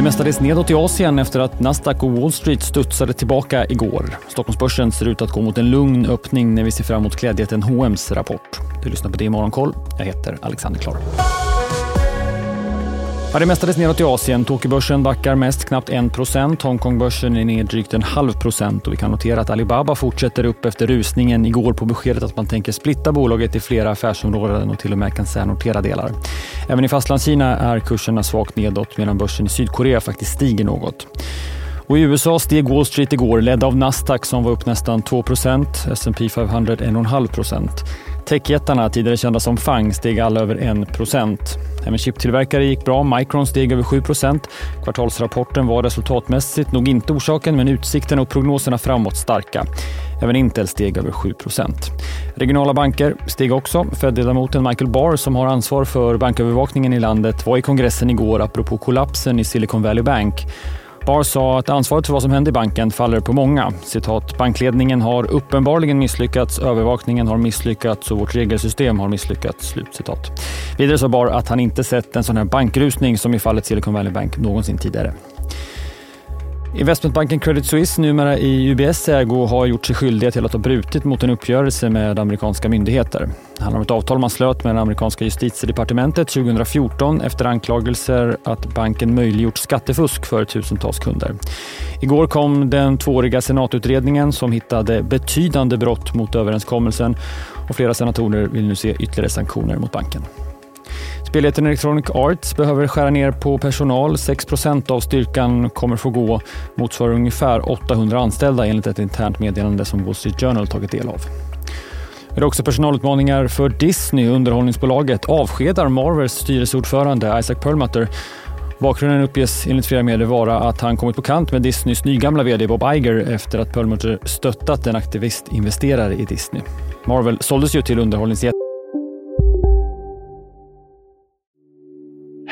Det mestadels nedåt i Asien efter att Nasdaq och Wall Street studsade tillbaka igår. Stockholmsbörsen ser ut att gå mot en lugn öppning när vi ser fram emot klädjätten H&M's rapport. Du lyssnar på det i Morgonkoll. Jag heter Alexander Klar. Ja, det mestades neråt nedåt i Asien. Tokyobörsen backar mest knappt 1 Hongkongbörsen är ner drygt en halv procent och vi kan notera att Alibaba fortsätter upp efter rusningen igår på beskedet att man tänker splitta bolaget i flera affärsområden och till och med kan särnotera delar. Även i Fastlandskina är kurserna svagt nedåt medan börsen i Sydkorea faktiskt stiger något. Och I USA steg Wall Street igår, ledd av Nasdaq som var upp nästan 2% S&P 500 1,5% Techjättarna, tidigare kända som FANG, steg alla över 1 Även chiptillverkare gick bra. Micron steg över 7% Kvartalsrapporten var resultatmässigt nog inte orsaken, men utsikterna och prognoserna framåt starka. Även Intel steg över 7% Regionala banker steg också. Fed-ledamoten Michael Barr, som har ansvar för bankövervakningen i landet, var i kongressen igår apropå kollapsen i Silicon Valley Bank. Barr sa att ansvaret för vad som hände i banken faller på många. Citat, bankledningen har uppenbarligen misslyckats, övervakningen har misslyckats och vårt regelsystem har misslyckats. Slutcitat. Vidare sa Barr att han inte sett en sån här bankrusning som i fallet Silicon Valley Bank någonsin tidigare. Investmentbanken Credit Suisse, numera i UBS ägo, har gjort sig skyldiga till att ha brutit mot en uppgörelse med amerikanska myndigheter. Det handlar om ett avtal man slöt med det amerikanska justitiedepartementet 2014 efter anklagelser att banken möjliggjort skattefusk för tusentals kunder. Igår kom den tvååriga senatutredningen som hittade betydande brott mot överenskommelsen och flera senatorer vill nu se ytterligare sanktioner mot banken. Spelheten Electronic Arts behöver skära ner på personal. 6% av styrkan kommer få gå, motsvarar ungefär 800 anställda enligt ett internt meddelande som Wall Street Journal tagit del av. Det är också personalutmaningar för Disney. Underhållningsbolaget avskedar Marvels styrelseordförande Isaac Perlmutter. Bakgrunden uppges enligt flera medier vara att han kommit på kant med Disneys nygamla vd Bob Iger efter att Perlmutter stöttat en aktivistinvesterare i Disney. Marvel såldes ju till underhållningsjätten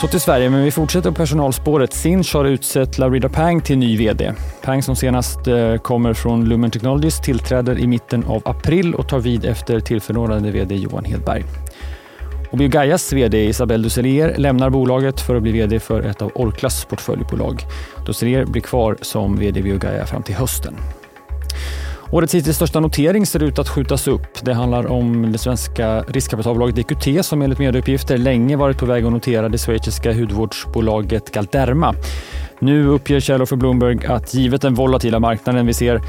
Så till Sverige, men vi fortsätter på personalspåret. Sinch har utsett Laurida Pang till ny VD. Pang som senast eh, kommer från Lumen Technologies tillträder i mitten av april och tar vid efter tillförordnade VD Johan Hedberg. Och Biogaias VD Isabelle Dusselier lämnar bolaget för att bli VD för ett av Orklas portföljbolag. Dusselier blir kvar som VD Biogaia fram till hösten. Årets hittills största notering ser ut att skjutas upp. Det handlar om det svenska riskkapitalbolaget EQT som enligt medieuppgifter länge varit på väg att notera det schweiziska hudvårdsbolaget Galderma. Nu uppger källor för Bloomberg att givet den volatila marknaden vi ser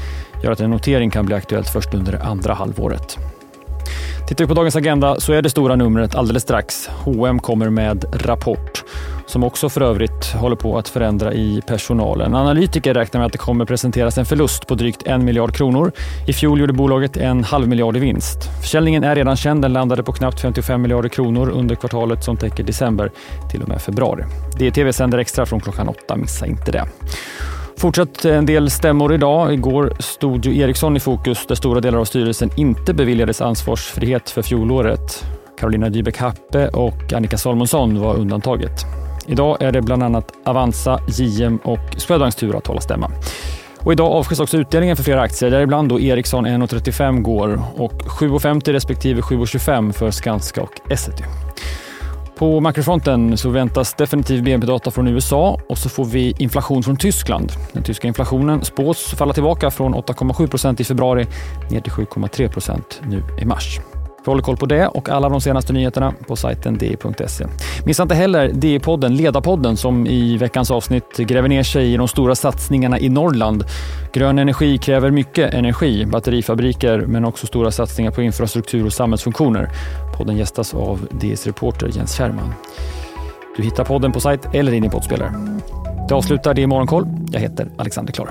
gör att en notering kan bli aktuellt först under det andra halvåret. Tittar vi på dagens agenda så är det stora numret alldeles strax. H&M kommer med rapport som också för övrigt håller på att förändra i personalen. Analytiker räknar med att det kommer presenteras en förlust på drygt en miljard kronor. I fjol gjorde bolaget en halv miljard i vinst. Försäljningen är redan känd. Den landade på knappt 55 miljarder kronor under kvartalet som täcker december till och med februari. DTV sänder extra från klockan åtta. Missa inte det. Fortsatt en del stämmor idag. Igår stod ju Ericsson i fokus där stora delar av styrelsen inte beviljades ansvarsfrihet för fjolåret. Carolina Dybeck Happe och Annika Salmonsson var undantaget. Idag är det bland annat Avanza, JM och Swedbanks tur att hålla stämma. Och idag avskärs också utdelningen för flera aktier, däribland då Ericsson 1,35 går och 7,50 respektive 7,25 för Skanska och Essity. På makrofronten så väntas definitiv BNP-data från USA och så får vi inflation från Tyskland. Den tyska inflationen spås falla tillbaka från 8,7% i februari ner till 7,3% nu i mars. Vi håller koll på det och alla de senaste nyheterna på sajten di.se. Missa inte heller DI-podden, Ledarpodden, som i veckans avsnitt gräver ner sig i de stora satsningarna i Norrland. Grön energi kräver mycket energi, batterifabriker, men också stora satsningar på infrastruktur och samhällsfunktioner. Podden gästas av DIs reporter Jens Kärrman. Du hittar podden på sajt eller i din poddspelare. Det avslutar DI Morgonkoll. Jag heter Alexander Klara.